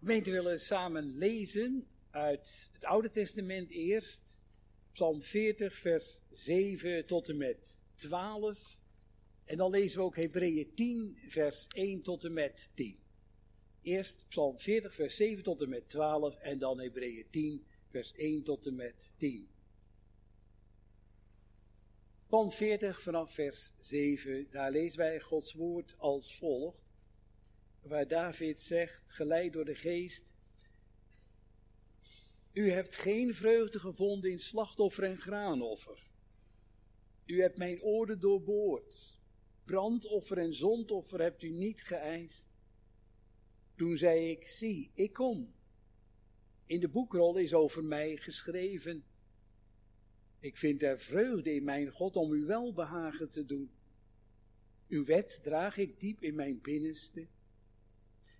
Gemeente willen samen lezen uit het Oude Testament eerst. Psalm 40, vers 7 tot en met 12. En dan lezen we ook Hebreeën 10, vers 1 tot en met 10. Eerst Psalm 40, vers 7 tot en met 12 en dan Hebreeën 10, vers 1 tot en met 10. Psalm 40 vanaf vers 7, daar lezen wij Gods woord als volgt. Waar David zegt, geleid door de geest, u hebt geen vreugde gevonden in slachtoffer en graanoffer. U hebt mijn oorden doorboord. Brandoffer en zondoffer hebt u niet geëist. Toen zei ik, zie, ik kom. In de boekrol is over mij geschreven. Ik vind er vreugde in mijn God om u welbehagen te doen. Uw wet draag ik diep in mijn binnenste.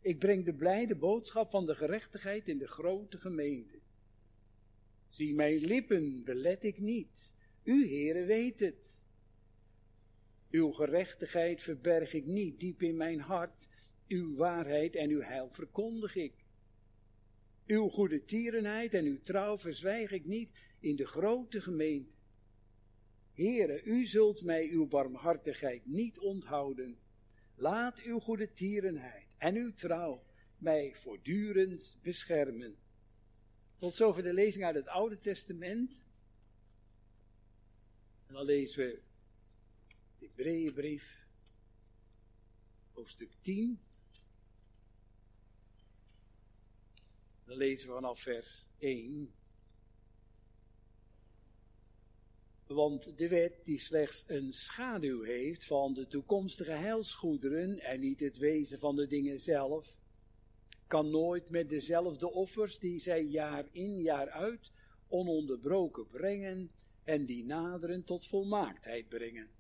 Ik breng de blijde boodschap van de gerechtigheid in de grote gemeente. Zie, mijn lippen belet ik niet. U, Heere, weet het. Uw gerechtigheid verberg ik niet diep in mijn hart. Uw waarheid en uw heil verkondig ik. Uw goede tierenheid en uw trouw verzwijg ik niet in de grote gemeente. Heere, u zult mij uw barmhartigheid niet onthouden. Laat uw goede tierenheid en uw trouw mij voortdurend beschermen. Tot zover de lezing uit het Oude Testament. En dan lezen we de Hebreeënbrief, hoofdstuk 10. Dan lezen we vanaf vers 1. Want de wet die slechts een schaduw heeft van de toekomstige heilsgoederen en niet het wezen van de dingen zelf, kan nooit met dezelfde offers die zij jaar in jaar uit ononderbroken brengen en die naderen tot volmaaktheid brengen.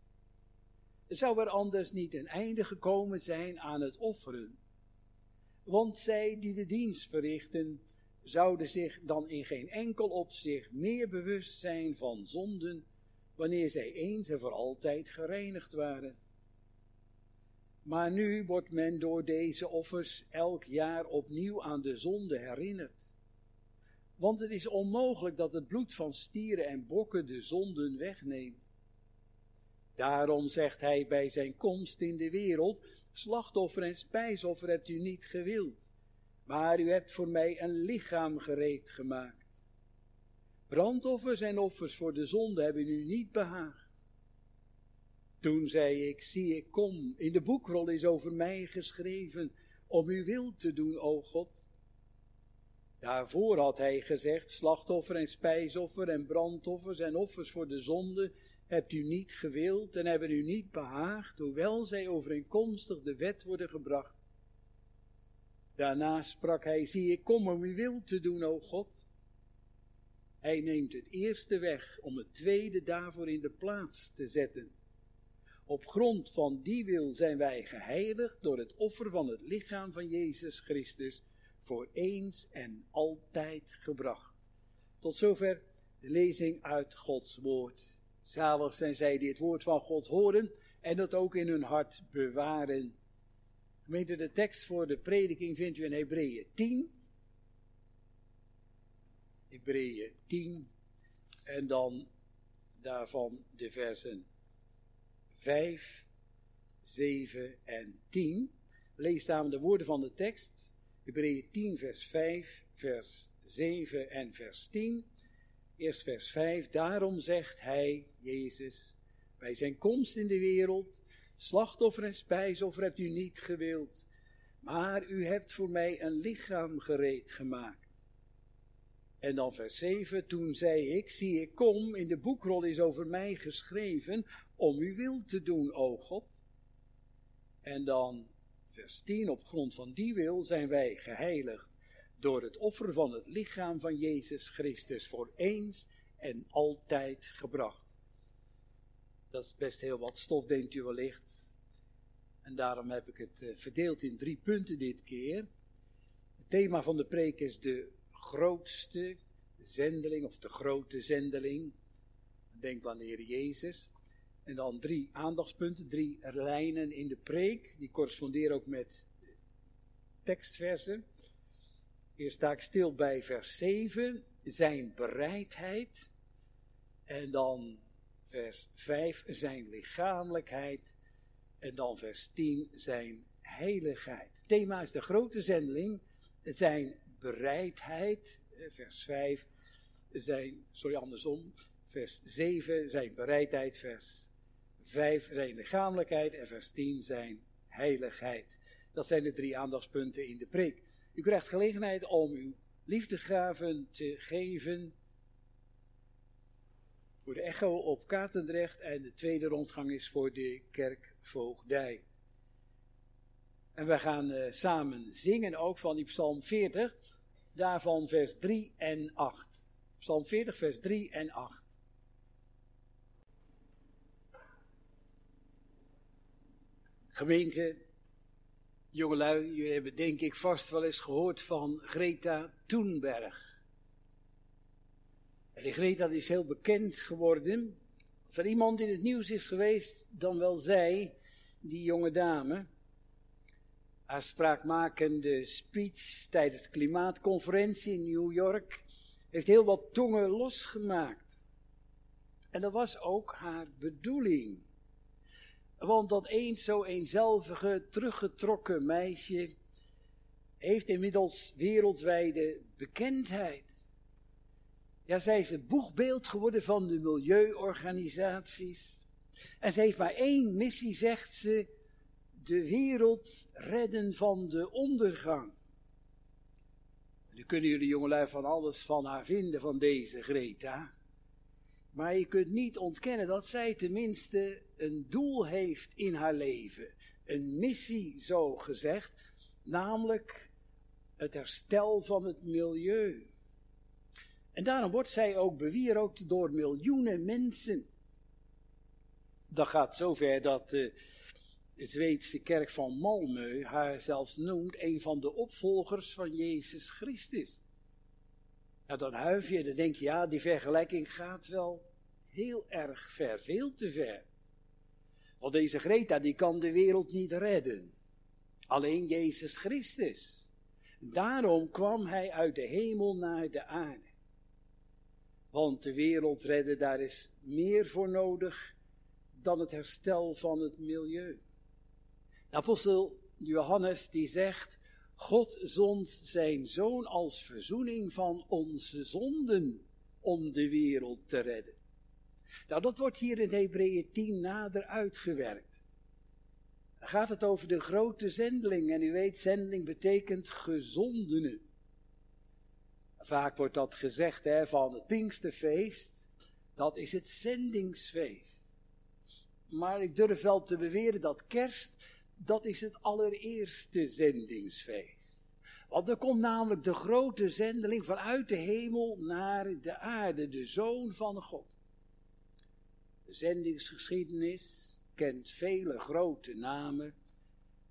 Zou er anders niet een einde gekomen zijn aan het offeren? Want zij die de dienst verrichten, zouden zich dan in geen enkel opzicht meer bewust zijn van zonden, wanneer zij eens en voor altijd gereinigd waren. Maar nu wordt men door deze offers elk jaar opnieuw aan de zonde herinnerd. Want het is onmogelijk dat het bloed van stieren en bokken de zonden wegneemt. Daarom zegt hij bij zijn komst in de wereld, slachtoffer en spijsoffer hebt u niet gewild, maar u hebt voor mij een lichaam gereed gemaakt. Brandoffers en offers voor de zonde hebben u niet behaagd. Toen zei ik, zie ik kom, in de boekrol is over mij geschreven, om uw wil te doen, o God. Daarvoor had hij gezegd, slachtoffer en spijsoffer en brandoffers en offers voor de zonde hebt u niet gewild en hebben u niet behaagd, hoewel zij overeenkomstig de wet worden gebracht. Daarna sprak hij, zie ik kom om uw wil te doen, o God. Hij neemt het eerste weg om het tweede daarvoor in de plaats te zetten. Op grond van die wil zijn wij geheiligd door het offer van het lichaam van Jezus Christus voor eens en altijd gebracht. Tot zover de lezing uit Gods woord. Zalig zijn zij die het woord van God horen en dat ook in hun hart bewaren. Gemeente, de tekst voor de prediking vindt u in Hebreeën 10. Hebreeën 10 en dan daarvan de versen 5, 7 en 10. Lees samen de woorden van de tekst. Hebreeën 10, vers 5, vers 7 en vers 10. Eerst vers 5. Daarom zegt hij, Jezus, bij zijn komst in de wereld, slachtoffer en spijsoffer hebt u niet gewild, maar u hebt voor mij een lichaam gereed gemaakt. En dan vers 7, toen zei ik, zie ik kom, in de boekrol is over mij geschreven, om uw wil te doen, o God. En dan vers 10, op grond van die wil zijn wij geheiligd door het offer van het lichaam van Jezus Christus voor eens en altijd gebracht. Dat is best heel wat stof, denkt u wellicht. En daarom heb ik het eh, verdeeld in drie punten dit keer. Het thema van de preek is de grootste zendeling of de grote zendeling. Denk aan de Heer Jezus. En dan drie aandachtspunten, drie lijnen in de preek. Die corresponderen ook met tekstversen. Hier sta ik stil bij vers 7, zijn bereidheid. En dan vers 5, zijn lichamelijkheid. En dan vers 10, zijn heiligheid. Het thema is de grote zendeling, zijn bereidheid. Vers 5, zijn, sorry andersom, vers 7, zijn bereidheid. Vers 5, zijn lichamelijkheid. En vers 10, zijn heiligheid. Dat zijn de drie aandachtspunten in de preek. U krijgt gelegenheid om uw liefdegaven te geven voor de echo op Katendrecht en de tweede rondgang is voor de kerkvoogdij. En we gaan uh, samen zingen ook van die Psalm 40, daarvan vers 3 en 8. Psalm 40, vers 3 en 8. Gemeente, jongelui, jullie hebben denk ik vast wel eens gehoord van Greta Thunberg. En die Greta is heel bekend geworden. Als er iemand in het nieuws is geweest, dan wel zij, die jonge dame. Haar spraakmakende speech tijdens de klimaatconferentie in New York heeft heel wat tongen losgemaakt. En dat was ook haar bedoeling. Want dat eens zo eenzelvige, teruggetrokken meisje heeft inmiddels wereldwijde bekendheid. Ja, zij is het boegbeeld geworden van de milieuorganisaties. En ze heeft maar één missie, zegt ze, de wereld redden van de ondergang. Nu kunnen jullie jongelui van alles van haar vinden, van deze Greta. Maar je kunt niet ontkennen dat zij tenminste een doel heeft in haar leven. Een missie, zo gezegd. Namelijk het herstel van het milieu. En daarom wordt zij ook bewierookt door miljoenen mensen. Dat gaat zover dat de Zweedse kerk van Malmö haar zelfs noemt een van de opvolgers van Jezus Christus. Nou, dan huif je, dan denk je, ja, die vergelijking gaat wel heel erg ver, veel te ver. Want deze Greta, die kan de wereld niet redden. Alleen Jezus Christus. Daarom kwam hij uit de hemel naar de aarde. Want de wereld redden, daar is meer voor nodig dan het herstel van het milieu. De apostel Johannes die zegt, God zond zijn zoon als verzoening van onze zonden om de wereld te redden. Nou, dat wordt hier in Hebreeën 10 nader uitgewerkt. Dan gaat het over de grote zendeling. En u weet, zendeling betekent gezondene. Vaak wordt dat gezegd hè, van het Pinksterfeest. Dat is het zendingsfeest. Maar ik durf wel te beweren dat kerst, dat is het allereerste zendingsfeest. Want er komt namelijk de grote zendeling vanuit de hemel naar de aarde, de Zoon van God. De zendingsgeschiedenis kent vele grote namen.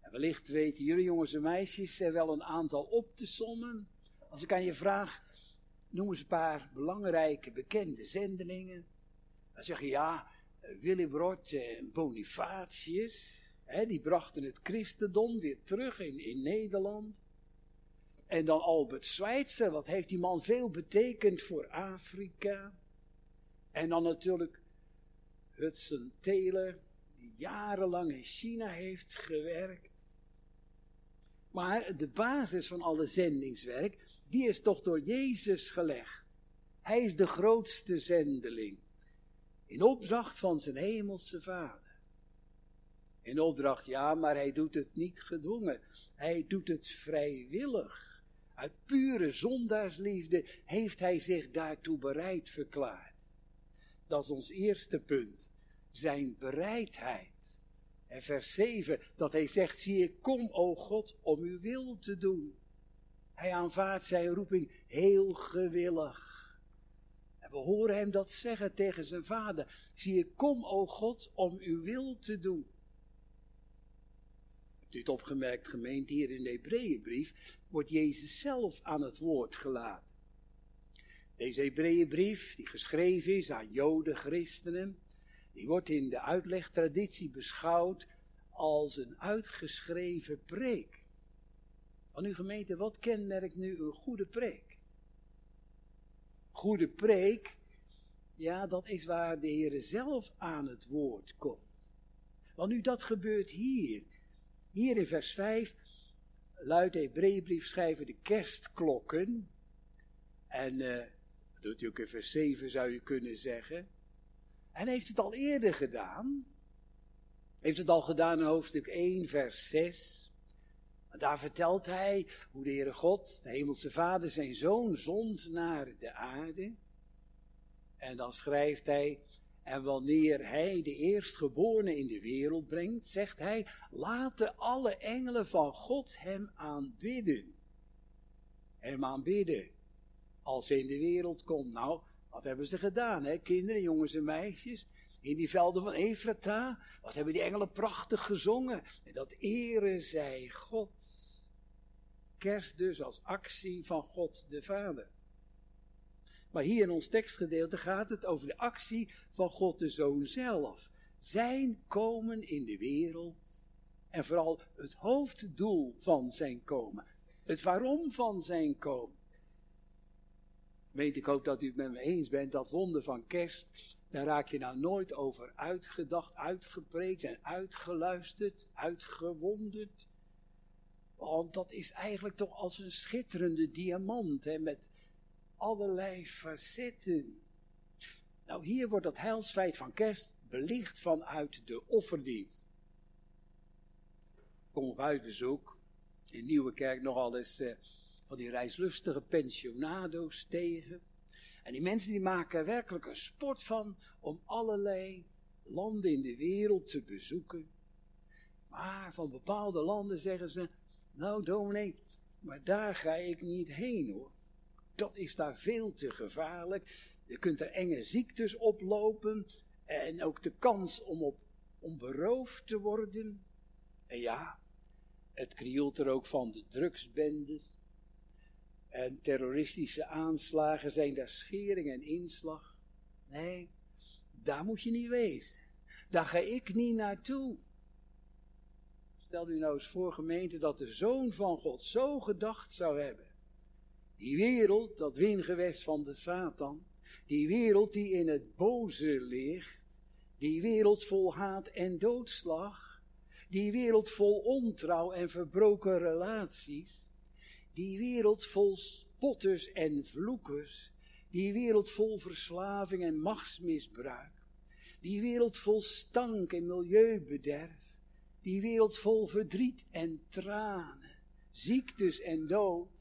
En wellicht weten jullie jongens en meisjes er wel een aantal op te sommen. Als ik aan je vraag, noem eens een paar belangrijke bekende zendelingen. Dan zeg je ja, Willibrord en Bonifatius. Die brachten het christendom weer terug in, in Nederland. En dan Albert Schweitzer, wat heeft die man veel betekend voor Afrika. En dan natuurlijk Hudson Taylor, die jarenlang in China heeft gewerkt. Maar de basis van alle zendingswerk, die is toch door Jezus gelegd. Hij is de grootste zendeling. In opdracht van zijn hemelse vader. In opdracht, ja, maar hij doet het niet gedwongen. Hij doet het vrijwillig. Uit pure zondaarsliefde heeft hij zich daartoe bereid verklaard. Dat is ons eerste punt zijn bereidheid. En vers 7, dat hij zegt, zie ik kom, o God, om uw wil te doen. Hij aanvaardt zijn roeping heel gewillig. En we horen hem dat zeggen tegen zijn vader. Zie ik kom, o God, om uw wil te doen. Dit opgemerkt gemeente hier in de Hebreeënbrief wordt Jezus zelf aan het woord gelaten. Deze Hebreeënbrief, die geschreven is aan Joden, christenen, die wordt in de uitlegtraditie beschouwd als een uitgeschreven preek. Want nu gemeente, wat kenmerkt nu een goede preek? Goede preek, ja, dat is waar de Heer zelf aan het woord komt. Want nu dat gebeurt hier. Hier in vers 5 luidt de Hebreeënbrief schrijven de kerstklokken. En uh, dat doet hij ook in vers 7 zou je kunnen zeggen. En heeft het al eerder gedaan. Heeft het al gedaan in hoofdstuk 1 vers 6. Daar vertelt hij hoe de Heere God, de Hemelse Vader, zijn Zoon zond naar de aarde. En dan schrijft hij, en wanneer hij de eerstgeborene in de wereld brengt, zegt hij, laten alle engelen van God hem aanbidden. Hem aanbidden. Als hij in de wereld komt. Nou, wat hebben ze gedaan, hè? Kinderen, jongens en meisjes. In die velden van Efrata. Wat hebben die engelen prachtig gezongen. En dat eren zij God. Kerst dus als actie van God de Vader. Maar hier in ons tekstgedeelte gaat het over de actie van God de Zoon zelf. Zijn komen in de wereld en vooral het hoofddoel van zijn komen. Het waarom van zijn komen. Weet ik hoop dat u het met me eens bent, dat wonder van kerst, daar raak je nou nooit over uitgedacht, uitgepreekt en uitgeluisterd, uitgewonderd. Want dat is eigenlijk toch als een schitterende diamant, hè, met allerlei facetten. Nou, hier wordt dat heilsfeit van kerst belicht vanuit de offerdienst. Kom op uitbezoek in Nieuwe Kerk nogal eens eh, van die reislustige pensionado's tegen. En die mensen die maken er werkelijk een sport van om allerlei landen in de wereld te bezoeken. Maar van bepaalde landen zeggen ze, nou dominee, maar daar ga ik niet heen hoor dat is daar veel te gevaarlijk. Je kunt er enge ziektes oplopen en ook de kans om, op, om beroofd te worden. En ja, het krioelt er ook van de drugsbendes. En terroristische aanslagen zijn daar schering en inslag. Nee, daar moet je niet wezen. Daar ga ik niet naartoe. Stel u nou eens voor, gemeente, dat de Zoon van God zo gedacht zou hebben die wereld, dat wingewest van de Satan, die wereld die in het boze ligt, die wereld vol haat en doodslag, die wereld vol ontrouw en verbroken relaties, die wereld vol spotters en vloekers, die wereld vol verslaving en machtsmisbruik, die wereld vol stank en milieubederf, die wereld vol verdriet en tranen, ziektes en dood,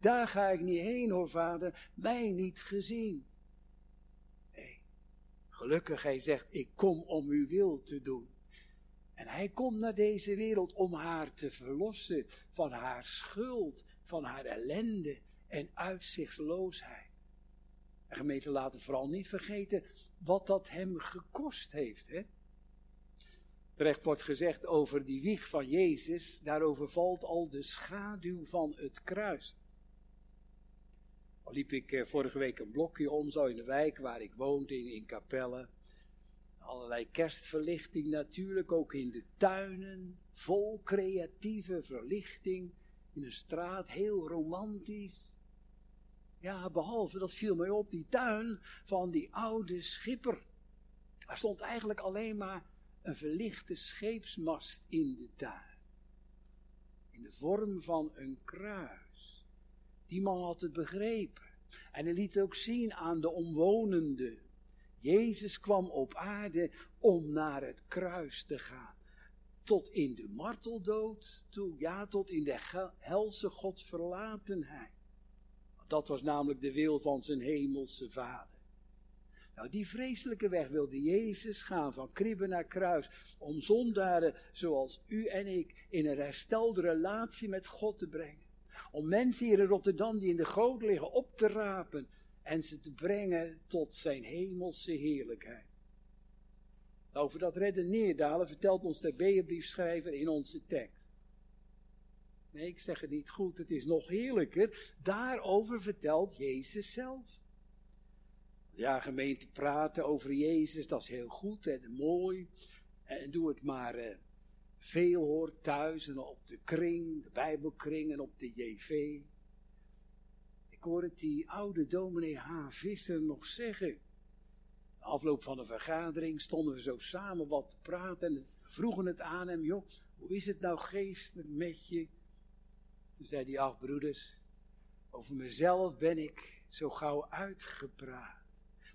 daar ga ik niet heen hoor vader, mij niet gezien. Nee, gelukkig hij zegt, ik kom om uw wil te doen. En hij komt naar deze wereld om haar te verlossen van haar schuld, van haar ellende en uitzichtloosheid. En gemeente laten vooral niet vergeten wat dat hem gekost heeft. Hè? Terecht wordt gezegd over die wieg van Jezus, daarover valt al de schaduw van het kruis liep ik eh, vorige week een blokje om, zo in de wijk waar ik woonde, in, in Capelle. Allerlei kerstverlichting natuurlijk, ook in de tuinen. Vol creatieve verlichting. In de straat, heel romantisch. Ja, behalve, dat viel mij op, die tuin van die oude schipper. Er stond eigenlijk alleen maar een verlichte scheepsmast in de tuin. In de vorm van een kruis. Die man had het begrepen. En hij liet ook zien aan de omwonenden. Jezus kwam op aarde om naar het kruis te gaan. Tot in de marteldood toe, ja, tot in de helse godverlatenheid. Dat was namelijk de wil van zijn hemelse vader. Nou, die vreselijke weg wilde Jezus gaan van kribben naar kruis. Om zondaren zoals u en ik in een herstelde relatie met God te brengen om mensen hier in Rotterdam die in de goot liggen op te rapen en ze te brengen tot zijn hemelse heerlijkheid. Over dat redden neerdalen vertelt ons de Beebriefschrijver in onze tekst. Nee, ik zeg het niet goed, het is nog heerlijker. Daarover vertelt Jezus zelf. Ja, gemeente praten over Jezus, dat is heel goed en mooi. En doe het maar eh, veel hoort thuis en op de kring, de Bijbelkring en op de JV. Ik hoor het die oude dominee H. Visser nog zeggen. Afloop van de vergadering stonden we zo samen wat te praten en vroegen het aan hem, joh, hoe is het nou geestelijk met je? Toen zei hij, ach broeders, over mezelf ben ik zo gauw uitgepraat.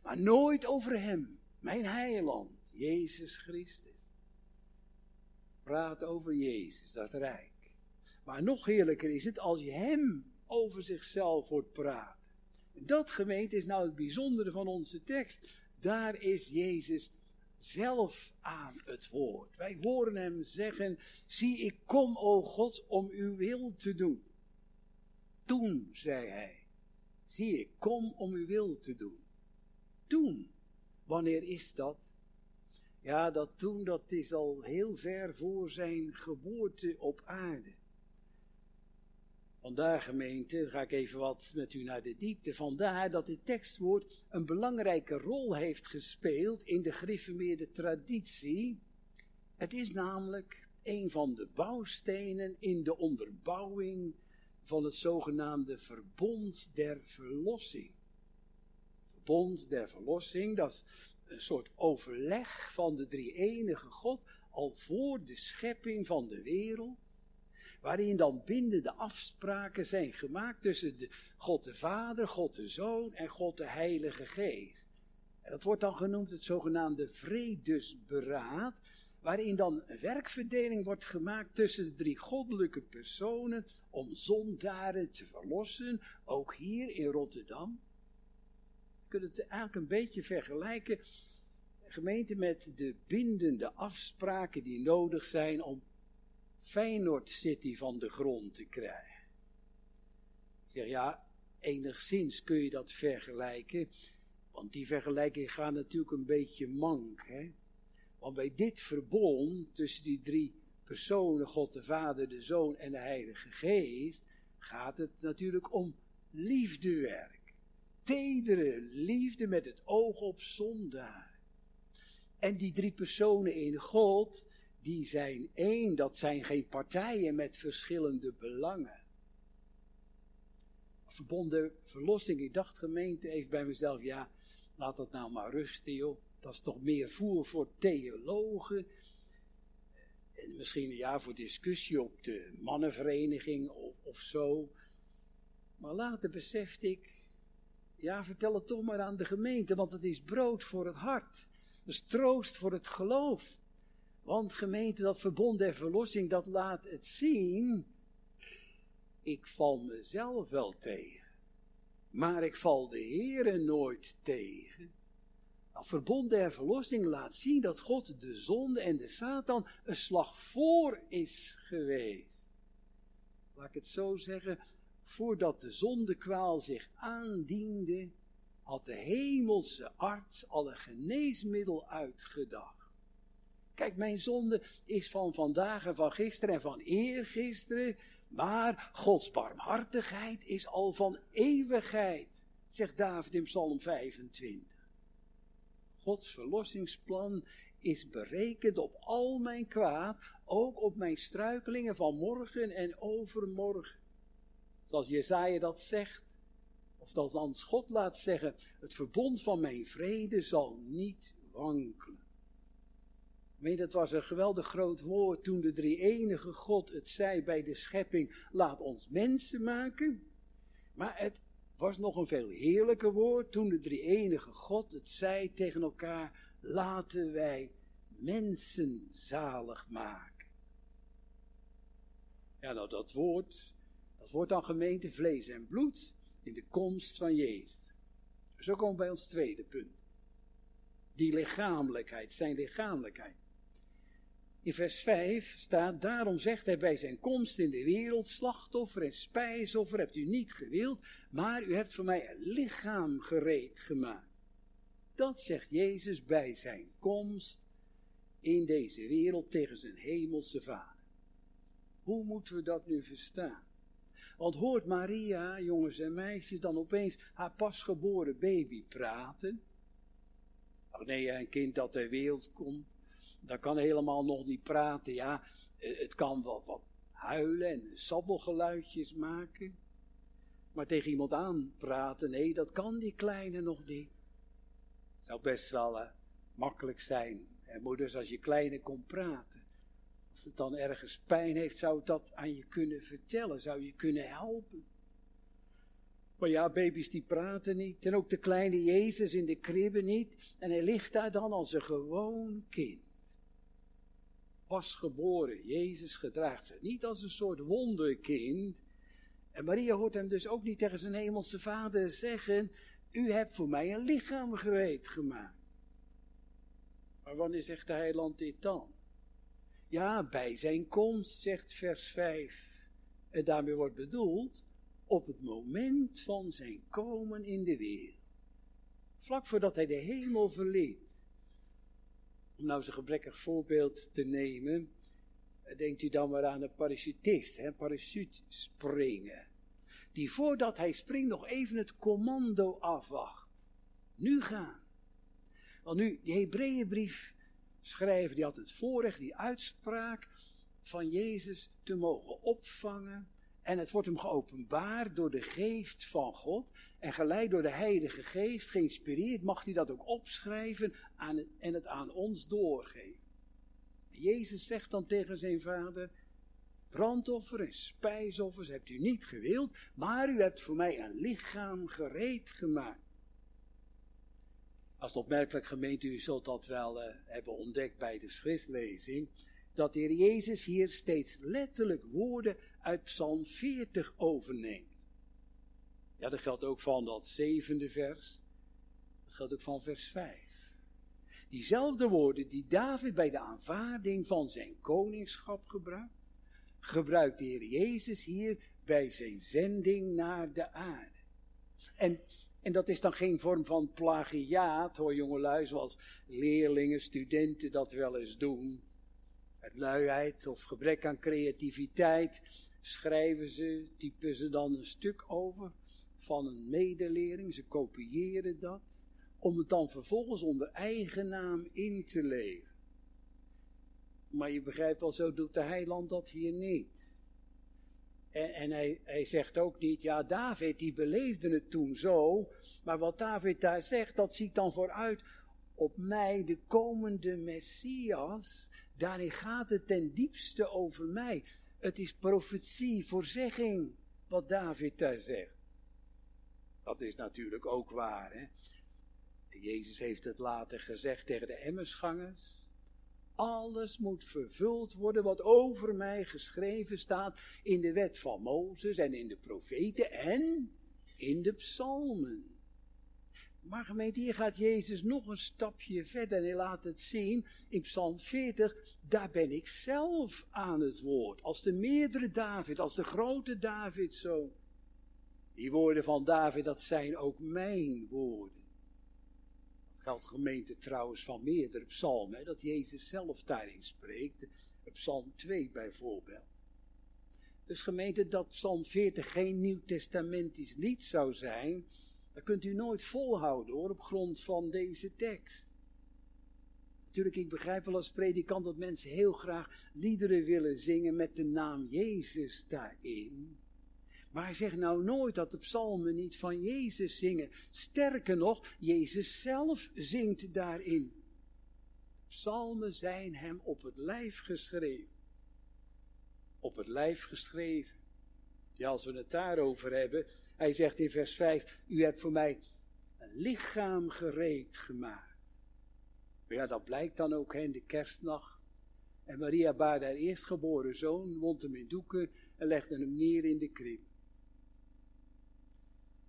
Maar nooit over hem, mijn heiland, Jezus Christus. Praat over Jezus, dat rijk. Maar nog heerlijker is het als je hem over zichzelf hoort praten. Dat gemeente is nou het bijzondere van onze tekst. Daar is Jezus zelf aan het woord. Wij horen hem zeggen, zie ik kom, o God, om uw wil te doen. Toen, zei hij, zie ik kom om uw wil te doen. Toen, wanneer is dat? Ja, dat toen, dat is al heel ver voor zijn geboorte op aarde. Vandaar gemeente, ga ik even wat met u naar de diepte. Vandaar dat dit tekstwoord een belangrijke rol heeft gespeeld in de gereformeerde traditie. Het is namelijk een van de bouwstenen in de onderbouwing van het zogenaamde verbond der verlossing. Verbond der verlossing, dat is een soort overleg van de drie enige God al voor de schepping van de wereld waarin dan bindende afspraken zijn gemaakt tussen de, God de Vader, God de Zoon en God de Heilige Geest. En dat wordt dan genoemd het zogenaamde vredesberaad, waarin dan werkverdeling wordt gemaakt tussen de drie goddelijke personen om zondaren te verlossen, ook hier in Rotterdam. Kunnen het eigenlijk een beetje vergelijken, gemeente, met de bindende afspraken die nodig zijn om Feyenoord City van de grond te krijgen. Ik zeg ja, enigszins kun je dat vergelijken, want die vergelijking gaat natuurlijk een beetje mank. Hè? Want bij dit verbond tussen die drie personen, God de Vader, de Zoon en de Heilige Geest, gaat het natuurlijk om liefdewerk. Tedere liefde met het oog op zondaar. En die drie personen in God, die zijn één, dat zijn geen partijen met verschillende belangen. Verbonden verlossing, ik dacht gemeente even bij mezelf, ja, laat dat nou maar rusten joh. Dat is toch meer voer voor theologen. En misschien ja, voor discussie op de mannenvereniging of, of zo. Maar later besefte ik, ja, vertel het toch maar aan de gemeente, want het is brood voor het hart. Is troost voor het geloof. Want gemeente, dat verbond der verlossing, dat laat het zien. Ik val mezelf wel tegen. Maar ik val de Heere nooit tegen. Dat verbond der verlossing laat zien dat God de zonde en de Satan een slag voor is geweest. Laat ik het zo zeggen, voordat de zondekwaal zich aandiende, had de hemelse arts al een geneesmiddel uitgedacht. Kijk, mijn zonde is van vandaag en van gisteren en van eergisteren. Maar Gods barmhartigheid is al van eeuwigheid, zegt David in Psalm 25. Gods verlossingsplan is berekend op al mijn kwaad, ook op mijn struikelingen van morgen en overmorgen. Zoals Jezaja dat zegt, of als God laat zeggen, het verbond van mijn vrede zal niet wankelen. Weet, het was een geweldig groot woord toen de drie enige God het zei bij de schepping, laat ons mensen maken. Maar het was nog een veel heerlijker woord toen de drie enige God het zei tegen elkaar, laten wij mensen zalig maken. Ja, nou dat woord, dat wordt dan gemeente vlees en bloed in de komst van Jezus. Zo komen we bij ons tweede punt. Die lichamelijkheid, zijn lichamelijkheid. In vers 5 staat, daarom zegt hij bij zijn komst in de wereld, slachtoffer en spijsoffer hebt u niet gewild, maar u hebt voor mij een lichaam gereed gemaakt. Dat zegt Jezus bij zijn komst in deze wereld tegen zijn hemelse vader. Hoe moeten we dat nu verstaan? Want hoort Maria, jongens en meisjes, dan opeens haar pasgeboren baby praten? Ach nee, een kind dat ter wereld komt, Dat kan helemaal nog niet praten, ja. Eh, het kan wel wat huilen en sabbelgeluidjes maken. Maar tegen iemand aanpraten, nee, dat kan die kleine nog niet. Zou best wel uh, makkelijk zijn. Moeders, als je kleine komt praten. Als het dan ergens pijn heeft, zou het dat aan je kunnen vertellen. Zou je kunnen helpen. Maar ja, baby's die praten niet. En ook de kleine Jezus in de kribbe niet. En hij ligt daar dan als een gewoon kind. Pas geboren. Jezus gedraagt zich niet als een soort wonderkind. En Maria hoort hem dus ook niet tegen zijn hemelse vader zeggen: U hebt voor mij een lichaam gereed gemaakt. Maar wanneer zegt de heiland dit dan? Ja, bij zijn komst, zegt vers 5. En daarmee wordt bedoeld op het moment van zijn komen in de wereld. Vlak voordat hij de hemel verliet. Om nou zijn gebrekkig voorbeeld te nemen, denkt u dan maar aan een parachutist, hè, parachute springen. Die voordat hij springt nog even het commando afwacht. Nu gaan. Want nu, die Hebreeënbrief schrijver, die had het voorrecht, die uitspraak van Jezus te mogen opvangen. En het wordt hem geopenbaard door de geest van God. En geleid door de Heilige Geest, geïnspireerd, mag hij dat ook opschrijven aan, en het aan ons doorgeven. Jezus zegt dan tegen zijn vader: Brandoffer en spijsoffers hebt u niet gewild, maar u hebt voor mij een lichaam gereed gemaakt. Als het opmerkelijk gemeente, u zult dat wel uh, hebben ontdekt bij de schriftlezing, dat de Heer Jezus hier steeds letterlijk woorden uit Psalm 40 overneemt. Ja, dat geldt ook van dat zevende vers. Dat geldt ook van vers 5. Diezelfde woorden die David bij de aanvaarding van zijn koningschap gebruikt, gebruikt de Heer Jezus hier bij zijn zending naar de aarde. En, en dat is dan geen vorm van plagiaat, hoor jongelui, zoals leerlingen, studenten dat wel eens doen. Uit luiheid of gebrek aan creativiteit schrijven ze, typen ze dan een stuk over van een medeleerling. Ze kopiëren dat, om het dan vervolgens onder eigen naam in te leven. Maar je begrijpt wel, zo doet de heiland dat hier niet. En, en hij, zegt ook niet, ja, David die beleefde het toen zo, maar wat David daar zegt, dat ziet dan vooruit op mij, de komende Messias. Daarin gaat het ten diepste over mij. Het is profetie, voorzegging, wat David daar zegt. Dat is natuurlijk ook waar, hè. Jezus heeft het later gezegd tegen de Emmersgangers. Alles moet vervuld worden wat over mij geschreven staat in de wet van Mozes en in de profeten en in de psalmen. Maar gemeente, hier gaat Jezus nog een stapje verder en hij laat het zien in Psalm 40. Daar ben ik zelf aan het woord. Als de meerdere David, als de grote David zo. Die woorden van David, dat zijn ook mijn woorden. Geldt gemeente trouwens van meerdere psalmen, dat Jezus zelf daarin spreekt. Psalm 2 bijvoorbeeld. Dus gemeente, dat Psalm 40 geen nieuw-testamentisch lied zou zijn, dat kunt u nooit volhouden hoor, op grond van deze tekst. Natuurlijk, ik begrijp wel als predikant dat mensen heel graag liederen willen zingen met de naam Jezus daarin. Maar zegt nou nooit dat de psalmen niet van Jezus zingen. Sterker nog, Jezus zelf zingt daarin. Psalmen zijn hem op het lijf geschreven. Op het lijf geschreven. Ja, als we het daarover hebben, hij zegt in vers 5, u hebt voor mij een lichaam gereed gemaakt. Maar ja, dat blijkt dan ook in de kerstnacht. En Maria baarde haar eerstgeboren zoon, wond hem in doeken en legde hem neer in de krib.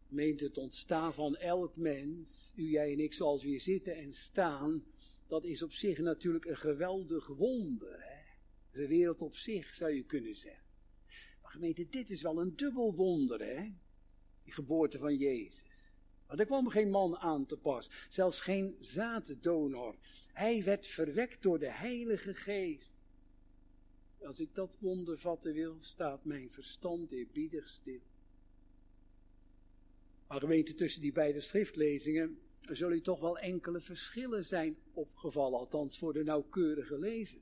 Meent het ontstaan van elk mens, u, jij en ik, zoals we hier zitten en staan, dat is op zich natuurlijk een geweldig wonder. Hè? Dat wereld op zich, zou je kunnen zeggen. Maar gemeente, dit is wel een dubbel wonder, hè? Die geboorte van Jezus. Want er kwam geen man aan te pas, zelfs geen zaaddonor. Hij werd verwekt door de Heilige Geest. Als ik dat wonder vatten wil, staat mijn verstand eerbiedig stil. Maar gemeente, tussen die beide schriftlezingen zullen toch wel enkele verschillen zijn opgevallen, althans voor de nauwkeurige lezer.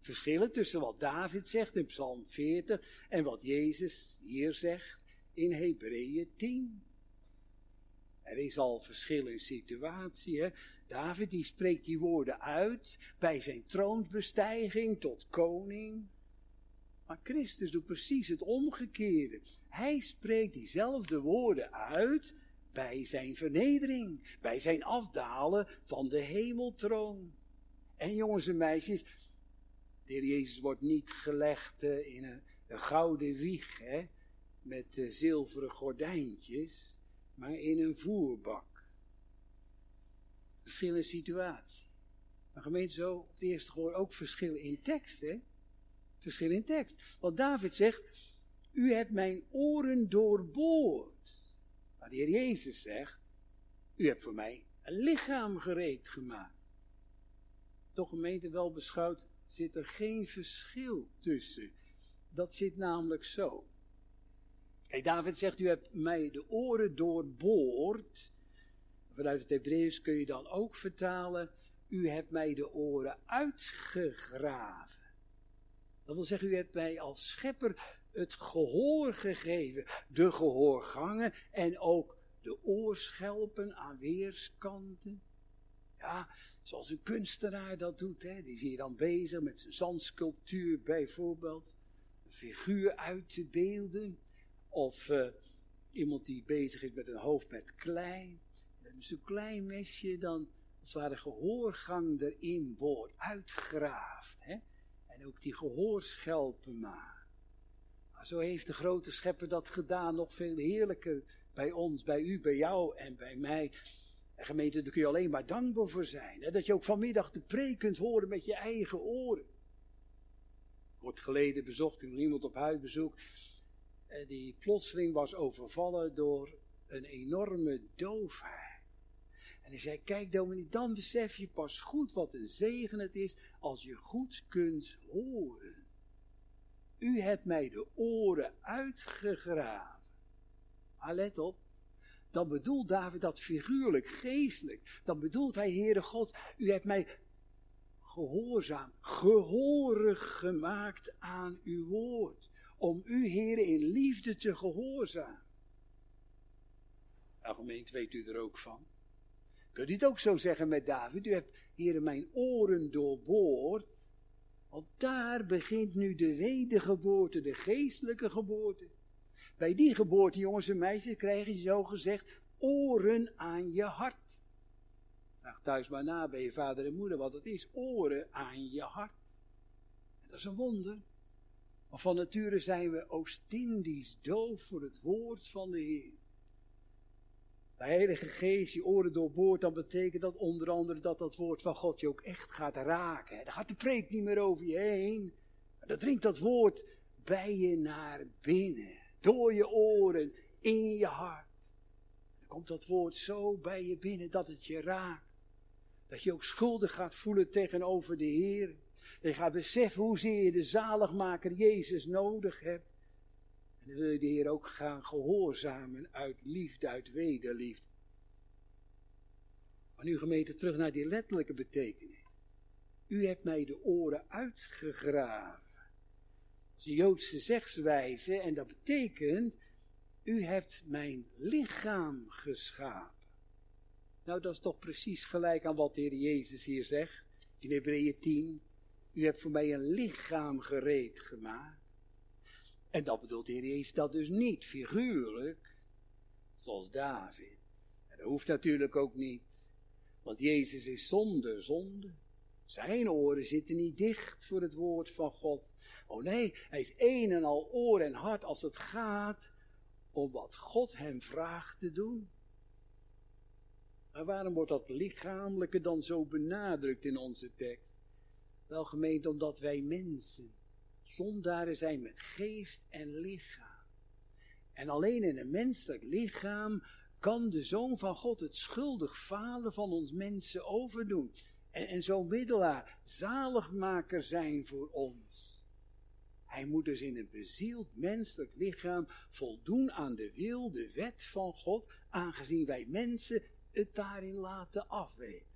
Verschillen tussen wat David zegt in Psalm 40 en wat Jezus hier zegt in Hebreeën 10. Er is al verschil in situatie. Hè? David die spreekt die woorden uit bij zijn troonsbestijging tot koning. Maar Christus doet precies het omgekeerde. Hij spreekt diezelfde woorden uit bij zijn vernedering, bij zijn afdalen van de hemeltroon. En jongens en meisjes, de heer Jezus wordt niet gelegd eh, in een, gouden wieg, hè, met uh, zilveren gordijntjes, maar in een voerbak. Verschillende situatie. Maar gemeente zo, op het eerste gehoor ook verschillen in tekst, hè. Verschil in tekst. Want David zegt, u hebt mijn oren doorboord. Maar de Heer Jezus zegt, u hebt voor mij een lichaam gereed gemaakt. Toch gemeente wel beschouwd, zit er geen verschil tussen. Dat zit namelijk zo. David zegt, u hebt mij de oren doorboord. Vanuit het Hebreeuws kun je dan ook vertalen, u hebt mij de oren uitgegraven. Dat wil zeggen, u hebt mij als schepper het gehoor gegeven, de gehoorgangen en ook de oorschelpen aan weerskanten. Ja, zoals een kunstenaar dat doet, hè. die zie je dan bezig met zijn zandsculptuur bijvoorbeeld. Een figuur uit te beelden. Of uh, iemand die bezig is met een hoofd met klei. Met zo'n klein mesje dan als het ware gehoorgang erin wordt, uitgraafd. Hè. En ook die gehoorschelpen maar. maar. Zo heeft de grote schepper dat gedaan, nog veel heerlijker bij ons, bij u, bij jou en bij mij. En gemeente, daar kun je alleen maar dankbaar voor zijn. Hè? Dat je ook vanmiddag de preek kunt horen met je eigen oren. Kort geleden bezocht ik iemand op huisbezoek. Die plotseling was overvallen door een enorme doofheid. En hij zei, kijk Dominique, dan besef je pas goed wat een zegen het is als je goed kunt horen. U hebt mij de oren uitgegraven. Maar let op, dan bedoelt David dat figuurlijk, geestelijk. Dan bedoelt hij, Heere God, u hebt mij gehoorzaam, gehorig gemaakt aan uw woord. Om u, Heere, in liefde te gehoorzamen. Nou, gemeente, weet u er ook van. Kunt u het ook zo zeggen met David? U hebt, Heere, mijn oren doorboord. Want daar begint nu de wedergeboorte, de geestelijke geboorte. Bij die geboorte, jongens en meisjes, krijg je zo gezegd oren aan je hart. Vraag thuis maar na bij je vader en moeder wat het is. Oren aan je hart. En dat is een wonder. Maar van nature zijn we Oost-Indisch doof voor het woord van de Heer. De Heilige Geest je oren doorboort, dan betekent dat onder andere dat dat woord van God je ook echt gaat raken. Dan gaat de preek niet meer over je heen. Dan dringt dat woord bij je naar binnen. Door je oren, in je hart. Dan komt dat woord zo bij je binnen dat het je raakt. Dat je ook schuldig gaat voelen tegenover de Heer. Dat je gaat beseffen hoezeer je de zaligmaker Jezus nodig hebt. Wil je de Heer ook gaan gehoorzamen uit liefde, uit wederliefde. Maar nu gemeente terug naar die letterlijke betekenis. U hebt mij de oren uitgegraven. Dat is een Joodse zegswijze en dat betekent, u hebt mijn lichaam geschapen. Nou, dat is toch precies gelijk aan wat de Heer Jezus hier zegt in Hebreeën 10. U hebt voor mij een lichaam gereed gemaakt. En dat bedoelt de Heer Jezus dat dus niet figuurlijk, zoals David. En dat hoeft natuurlijk ook niet, want Jezus is zonder zonde. Zijn oren zitten niet dicht voor het woord van God. Oh nee, hij is een en al oor en hart als het gaat om wat God hem vraagt te doen. Maar waarom wordt dat lichamelijke dan zo benadrukt in onze tekst? Wel gemeend omdat wij mensen zondaren zijn met geest en lichaam. En alleen in een menselijk lichaam kan de Zoon van God het schuldig falen van ons mensen overdoen. En, en zo'n middelaar, zaligmaker zijn voor ons. Hij moet dus in een bezield menselijk lichaam voldoen aan de wil, de wet van God, aangezien wij mensen het daarin laten afweten.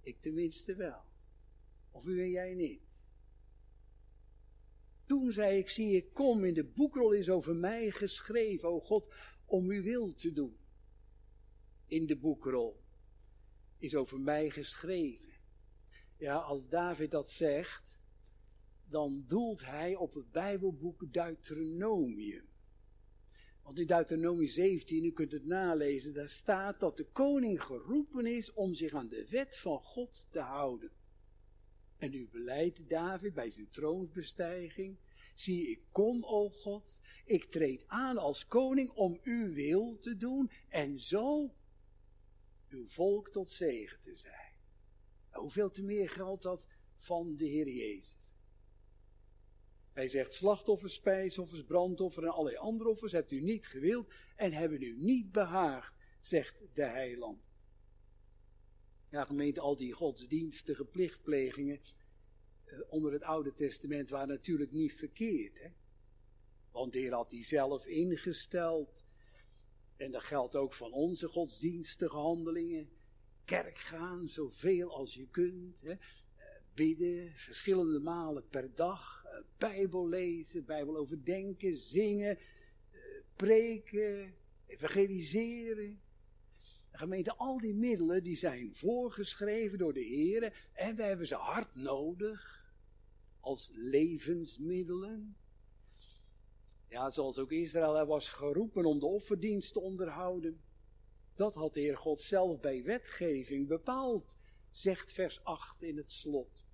Ik tenminste wel. Of u en jij niet. Toen zei ik, zie ik kom, in de boekrol is over mij geschreven, o God, om uw wil te doen. In de boekrol is over mij geschreven. Ja, als David dat zegt, dan doelt hij op het Bijbelboek Deuteronomium. Want in Deuteronomie 17, u kunt het nalezen, daar staat dat de koning geroepen is om zich aan de wet van God te houden. En u beleidt David bij zijn troonsbestijging. Zie, ik kom, o God, ik treed aan als koning om uw wil te doen en zo uw volk tot zegen te zijn. hoeveel te meer geldt dat van de Heer Jezus. Hij zegt slachtoffers, spijsoffers, brandoffers en allerlei andere offers hebt u niet gewild en hebben u niet behaagd, zegt de heiland. Ja, gemeente, al die godsdienstige plichtplegingen eh, onder het Oude Testament waren natuurlijk niet verkeerd. Hè? Want de Heer had die zelf ingesteld. En dat geldt ook van onze godsdienstige handelingen. Kerk gaan, zoveel als je kunt. Hè? Eh, bidden, verschillende malen per dag. Eh, Bijbel lezen, Bijbel overdenken, zingen, preken, evangeliseren. Gemeente, al die middelen die zijn voorgeschreven door de Heer en wij hebben ze hard nodig als levensmiddelen. Ja, zoals ook Israël er was geroepen om de offerdienst te onderhouden. Dat had de Heer God zelf bij wetgeving bepaald, zegt vers 8 in het slot.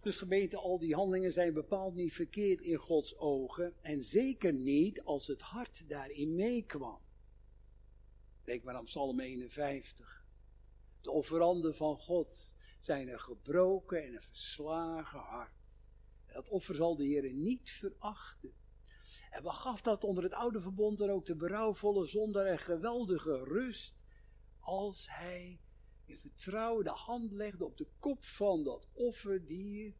Dus gemeente, al die handelingen zijn bepaald niet verkeerd in Gods ogen en zeker niet als het hart daarin meekwam. Denk maar aan Psalm 51. De offeranden van God zijn een gebroken en een verslagen hart. En dat offer zal de Heer niet verachten. En wat gaf dat onder het oude verbond dan ook de berouwvolle zonder en geweldige rust, als hij in vertrouwen de hand legde op de kop van dat offerdier.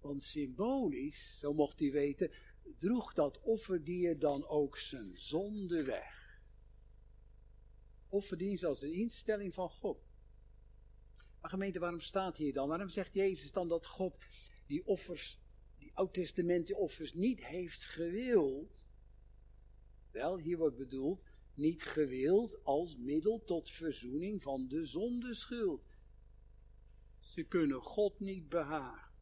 Want symbolisch, zo mocht hij weten, droeg dat offerdier dan ook zijn zonde weg. Offerdienst als een instelling van God. Maar gemeente, waarom staat hier dan? Waarom zegt Jezus dan dat God die offers, die oud offers niet heeft gewild? Wel, hier wordt bedoeld, niet gewild als middel tot verzoening van de zondeschuld. Ze kunnen God niet behagen.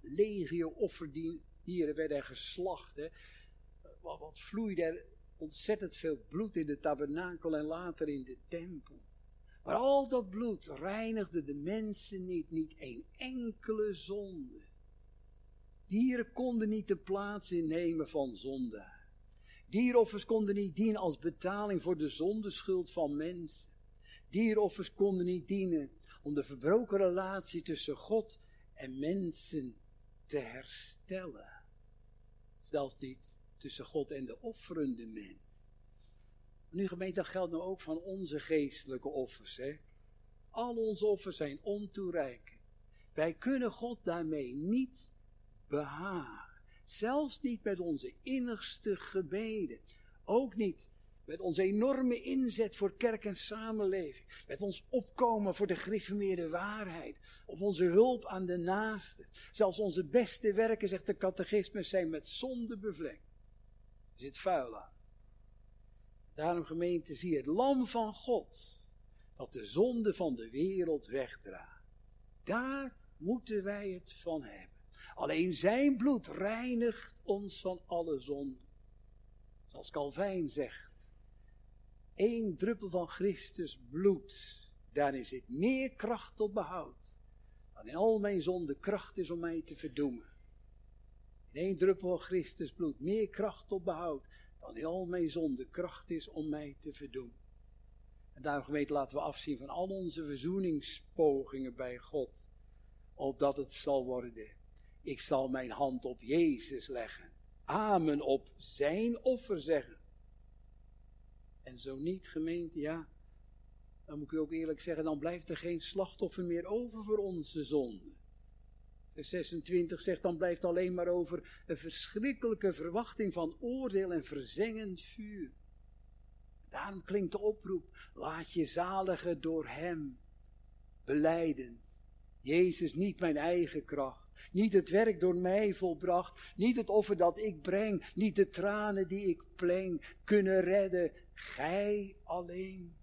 Legio offerdieren werden geslacht. Hè. Wat, wat vloeide er ontzettend veel bloed in de tabernakel en later in de tempel. Maar al dat bloed reinigde de mensen niet, niet een enkele zonde. Dieren konden niet de plaats innemen van zonde. Dieroffers konden niet dienen als betaling voor de zondeschuld van mensen. Dieroffers konden niet dienen om de verbroken relatie tussen God en mensen te herstellen. Zelfs niet tussen God en de offerende mens. Nu gemeente, dat geldt nou ook van onze geestelijke offers. Hè? Al onze offers zijn ontoereikend. Wij kunnen God daarmee niet behagen. Zelfs niet met onze innigste gebeden. Ook niet met onze enorme inzet voor kerk en samenleving. Met ons opkomen voor de gereformeerde waarheid. Of onze hulp aan de naaste. Zelfs onze beste werken, zegt de catechismus, zijn met zonde bevlekt. Er zit vuil aan. Daarom gemeente, zie het lam van God, dat de zonde van de wereld wegdraagt. Daar moeten wij het van hebben. Alleen zijn bloed reinigt ons van alle zonde. Zoals Calvijn zegt, één druppel van Christus bloed, daarin zit meer kracht tot behoud, dan in al mijn zonde kracht is om mij te verdoemen. Één druppel van Christus bloed, meer kracht tot behoud, dan in al mijn zonde kracht is om mij te verdoen. En daarom gemeente laten we afzien van al onze verzoeningspogingen bij God, opdat het zal worden. Ik zal mijn hand op Jezus leggen, amen op zijn offer zeggen. En zo niet, gemeente, ja, dan moet ik u ook eerlijk zeggen, dan blijft er geen slachtoffer meer over voor onze zonde. Vers 26 zegt dan blijft alleen maar over een verschrikkelijke verwachting van oordeel en verzengend vuur. Daarom klinkt de oproep, laat je zaligen door Hem, beleidend. Jezus, niet mijn eigen kracht, niet het werk door mij volbracht, niet het offer dat ik breng, niet de tranen die ik pleng, kunnen redden, Gij alleen.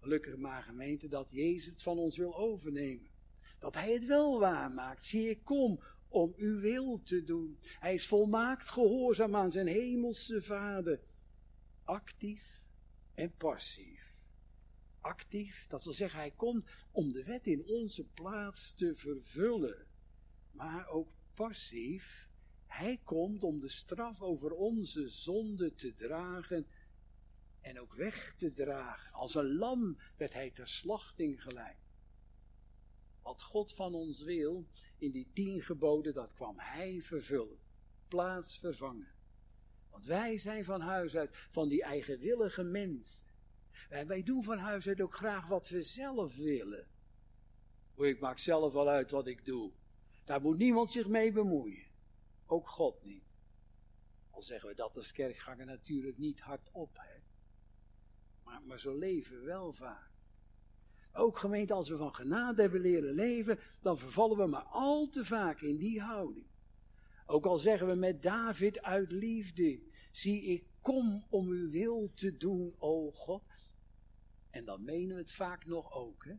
Gelukkig maar gemeente dat Jezus het van ons wil overnemen. Dat Hij het wel waarmaakt. Zie, ik kom om uw wil te doen. Hij is volmaakt gehoorzaam aan zijn hemelse Vader. Actief en passief. Actief, dat wil zeggen, hij komt om de wet in onze plaats te vervullen. Maar ook passief, hij komt om de straf over onze zonde te dragen en ook weg te dragen. Als een lam werd hij ter slachting geleid. Wat God van ons wil, in die tien geboden, dat kwam hij vervullen, plaats vervangen. Want wij zijn van huis uit van die eigenwillige mensen. Wij, wij doen van huis uit ook graag wat we zelf willen. Ik maak zelf wel uit wat ik doe. Daar moet niemand zich mee bemoeien. Ook God niet. Al zeggen we dat als kerkganger natuurlijk niet hardop. Maar, maar zo leven we wel vaak. Ook gemeente, als we van genade hebben leren leven, dan vervallen we maar al te vaak in die houding. Ook al zeggen we met David uit liefde, zie ik kom om uw wil te doen, o God. En dan menen we het vaak nog ook, hè.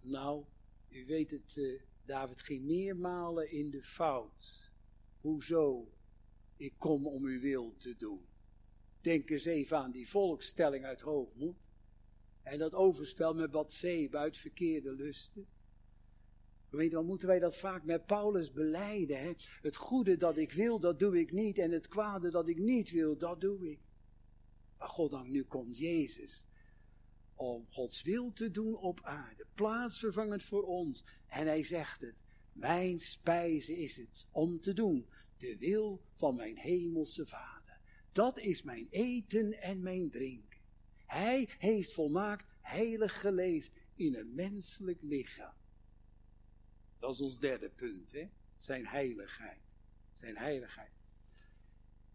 Nou, u weet het, uh, David ging meermalen in de fout. Hoezo? Ik kom om uw wil te doen. Denk eens even aan die volkstelling uit hoogmoed. En dat overspel met Bathseba uit verkeerde lusten. Weet dan moeten wij dat vaak met Paulus beleiden. Hè? Het goede dat ik wil, dat doe ik niet. En het kwade dat ik niet wil, dat doe ik. Maar goddank, nu komt Jezus. Om Gods wil te doen op aarde. Plaatsvervangend voor ons. En hij zegt het. Mijn spijze is het om te doen de wil van mijn hemelse Vader. Dat is mijn eten en mijn drinken. Hij heeft volmaakt heilig geleefd in een menselijk lichaam. Dat is ons derde punt, hè? Zijn heiligheid. Zijn heiligheid.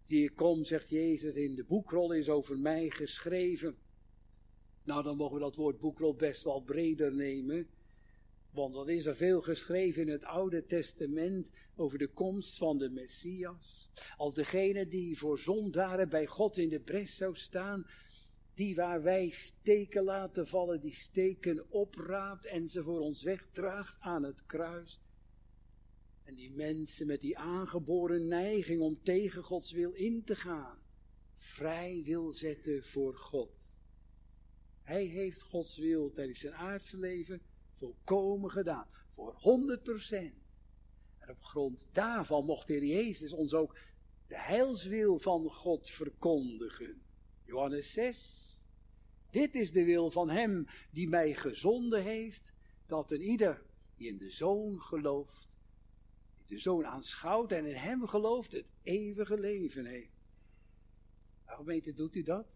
Die ik kom, zegt Jezus, in de boekrol is over mij geschreven. Nou, dan mogen we dat woord boekrol best wel breder nemen. Want wat is er veel geschreven in het Oude Testament over de komst van de Messias. Als degene die voor zondaren bij God in de bres zou staan. Die waar wij steken laten vallen, die steken opraapt en ze voor ons wegdraagt aan het kruis. En die mensen met die aangeboren neiging om tegen Gods wil in te gaan, vrij wil zetten voor God. Hij heeft Gods wil tijdens zijn aardse leven volkomen gedaan. Voor 100%. En op grond daarvan mocht de Heer Jezus ons ook de heilswil van God verkondigen. Johannes 6. Dit is de wil van Hem die mij gezonden heeft, dat een ieder die in de Zoon gelooft, de Zoon aanschouwt en in Hem gelooft, het eeuwige leven heeft. Nou, gemeente, doet u dat?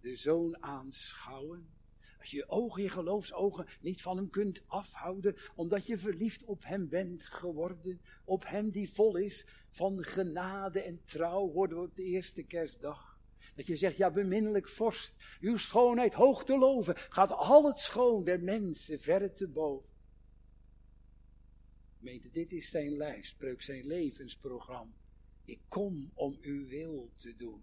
De Zoon aanschouwen? Als je je ogen, je geloofsogen niet van hem kunt afhouden, omdat je verliefd op hem bent geworden, op hem die vol is van genade en trouw, worden we op de eerste kerstdag. Dat je zegt, ja beminnelijk vorst, uw schoonheid hoog te loven, gaat al het schoon der mensen verre te boven. Meente, dit is zijn lijfspreuk, zijn levensprogramma. Ik kom om uw wil te doen.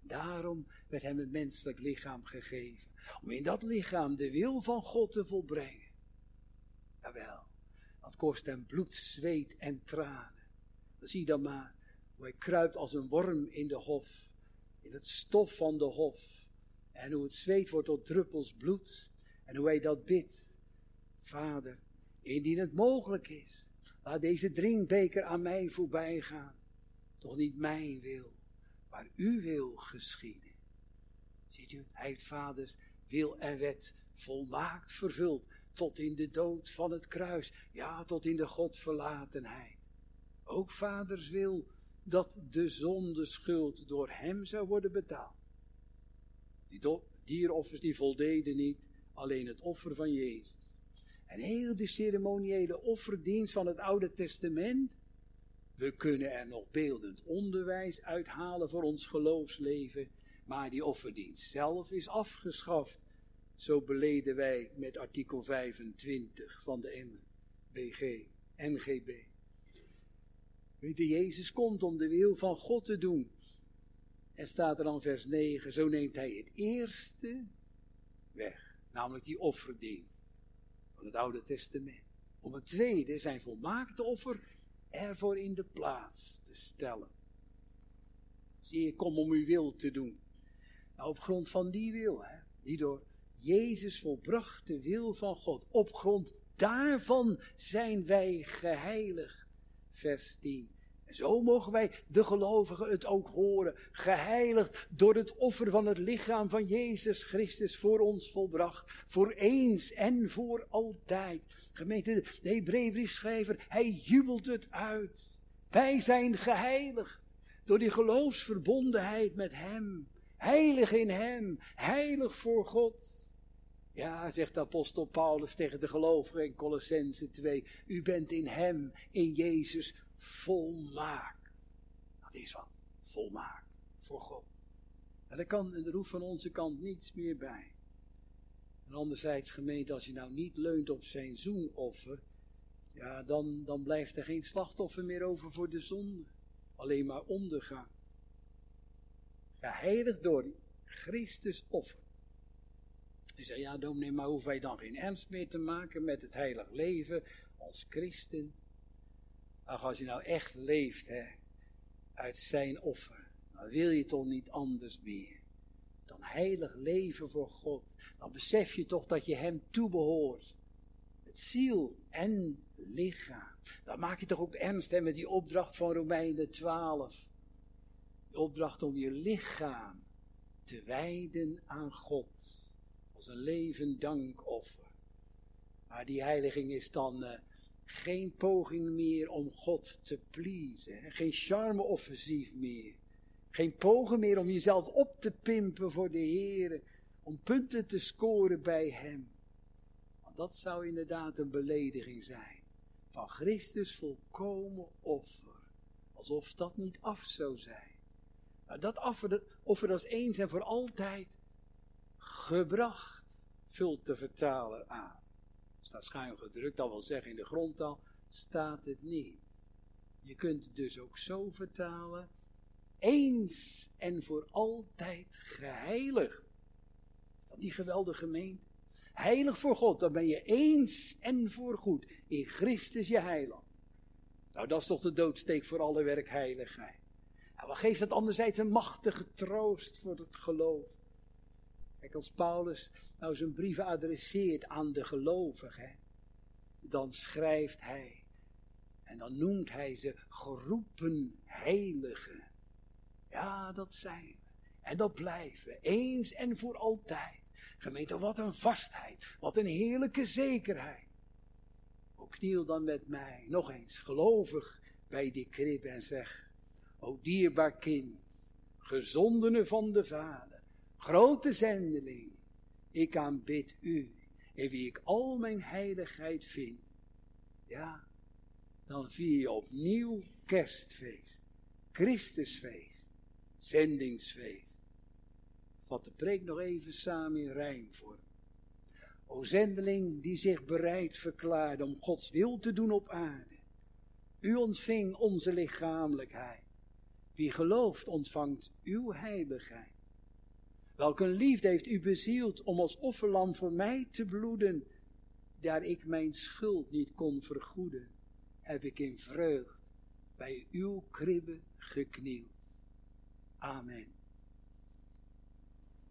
Daarom werd hem een menselijk lichaam gegeven. Om in dat lichaam de wil van God te volbrengen. Jawel, dat kost hem bloed, zweet en tranen. Dan zie dan maar hoe hij kruipt als een worm in de hof. In het stof van de hof. En hoe het zweet wordt tot druppels bloed. En hoe hij dat bidt. Vader, indien het mogelijk is, laat deze drinkbeker aan mij voorbij gaan. Toch niet mijn wil, maar uw wil geschieden. Ziet u, hij heeft vaders wil en wet volmaakt vervuld, tot in de dood van het kruis, ja, tot in de Godverlatenheid. Ook vaders wil dat de zondeschuld door hem zou worden betaald. Die dieroffers die voldeden niet, alleen het offer van Jezus. En heel de ceremoniële offerdienst van het Oude Testament, we kunnen er nog beeldend onderwijs uithalen voor ons geloofsleven, Maar die offerdienst zelf is afgeschaft. Zo beleden wij met artikel 25 van de NBG, NGB. Weet je, Jezus komt om de wil van God te doen. En staat er dan vers 9, zo neemt hij het eerste weg, namelijk die offerdienst van het Oude Testament. Om het tweede, zijn volmaakte offer, ervoor in de plaats te stellen. Zie, ik kom om uw wil te doen. Nou, op grond van die wil, hè, die door Jezus volbrachte wil van God, op grond daarvan zijn wij geheiligd. Vers 10. Zo mogen wij, de gelovigen, het ook horen. Geheiligd door het offer van het lichaam van Jezus Christus voor ons volbracht. Voor eens en voor altijd. Gemeente, de Hebreeënbriefschrijver, hij jubelt het uit. Wij zijn geheiligd door die geloofsverbondenheid met Hem. Heilig in Hem, heilig voor God. Ja, zegt de apostel Paulus tegen de gelovigen in Colossense 2. U bent in Hem, in Jezus, volmaakt. Dat is wat, volmaakt voor God. En er kan er hoeft van onze kant niets meer bij. En anderzijds, gemeente, als je nou niet leunt op zijn zoenoffer, ja, dan, dan blijft er geen slachtoffer meer over voor de zonde. Alleen maar ondergaan. Geheiligd door Christus offer. Je zegt, ja dominee, maar hoeven wij dan geen ernst meer te maken met het heilig leven als christen? Ach, als je nou echt leeft, hè, uit zijn offer, dan wil je toch niet anders meer. Dan heilig leven voor God. Dan besef je toch dat je hem toebehoort. Met ziel en lichaam. Dan maak je toch ook ernst hè, met die opdracht van Romeinen 12. De opdracht om je lichaam te wijden aan God. Als een levend dankoffer. Maar die heiliging is dan uh, geen poging meer om God te pleasen. Geen charme-offensief meer. Geen poging meer om jezelf op te pimpen voor de Heer. Om punten te scoren bij Hem. Want dat zou inderdaad een belediging zijn. Van Christus volkomen offer. Alsof dat niet af zou zijn. Nou, dat offer, offer als eens en voor altijd gebracht, vult de vertaler aan staat schuin gedrukt, dat wil zeggen in de grondtaal, staat het niet. Je kunt het dus ook zo vertalen, eens en voor altijd geheiligd. Is dat niet geweldig gemeend? Heilig voor God, dan ben je eens en voor goed in Christus je heiland. Nou, dat is toch de doodsteek voor alle werkheiligheid. En wat geeft het anderzijds een machtige troost voor het geloof? Kijk, als Paulus nou zijn brieven adresseert aan de gelovigen, dan schrijft hij en dan noemt hij ze geroepen heiligen. Ja, dat zijn we. En dat blijven we, eens en voor altijd. Gemeente, wat een vastheid, wat een heerlijke zekerheid. O, kniel dan met mij, nog eens, gelovig bij die krib en zeg, o dierbaar kind, gezondene van de Vader grote zendeling, ik aanbid u, en wie ik al mijn heiligheid vind, ja, dan vier je opnieuw kerstfeest, Christusfeest, zendingsfeest. Vat de preek nog even samen in rijmvorm. O zendeling die zich bereid verklaarde om Gods wil te doen op aarde. U ontving onze lichamelijkheid. Wie gelooft ontvangt uw heiligheid. Welke liefde heeft u bezield om als offerlam voor mij te bloeden, daar ik mijn schuld niet kon vergoeden, heb ik in vreugd bij uw kribbe geknield. Amen.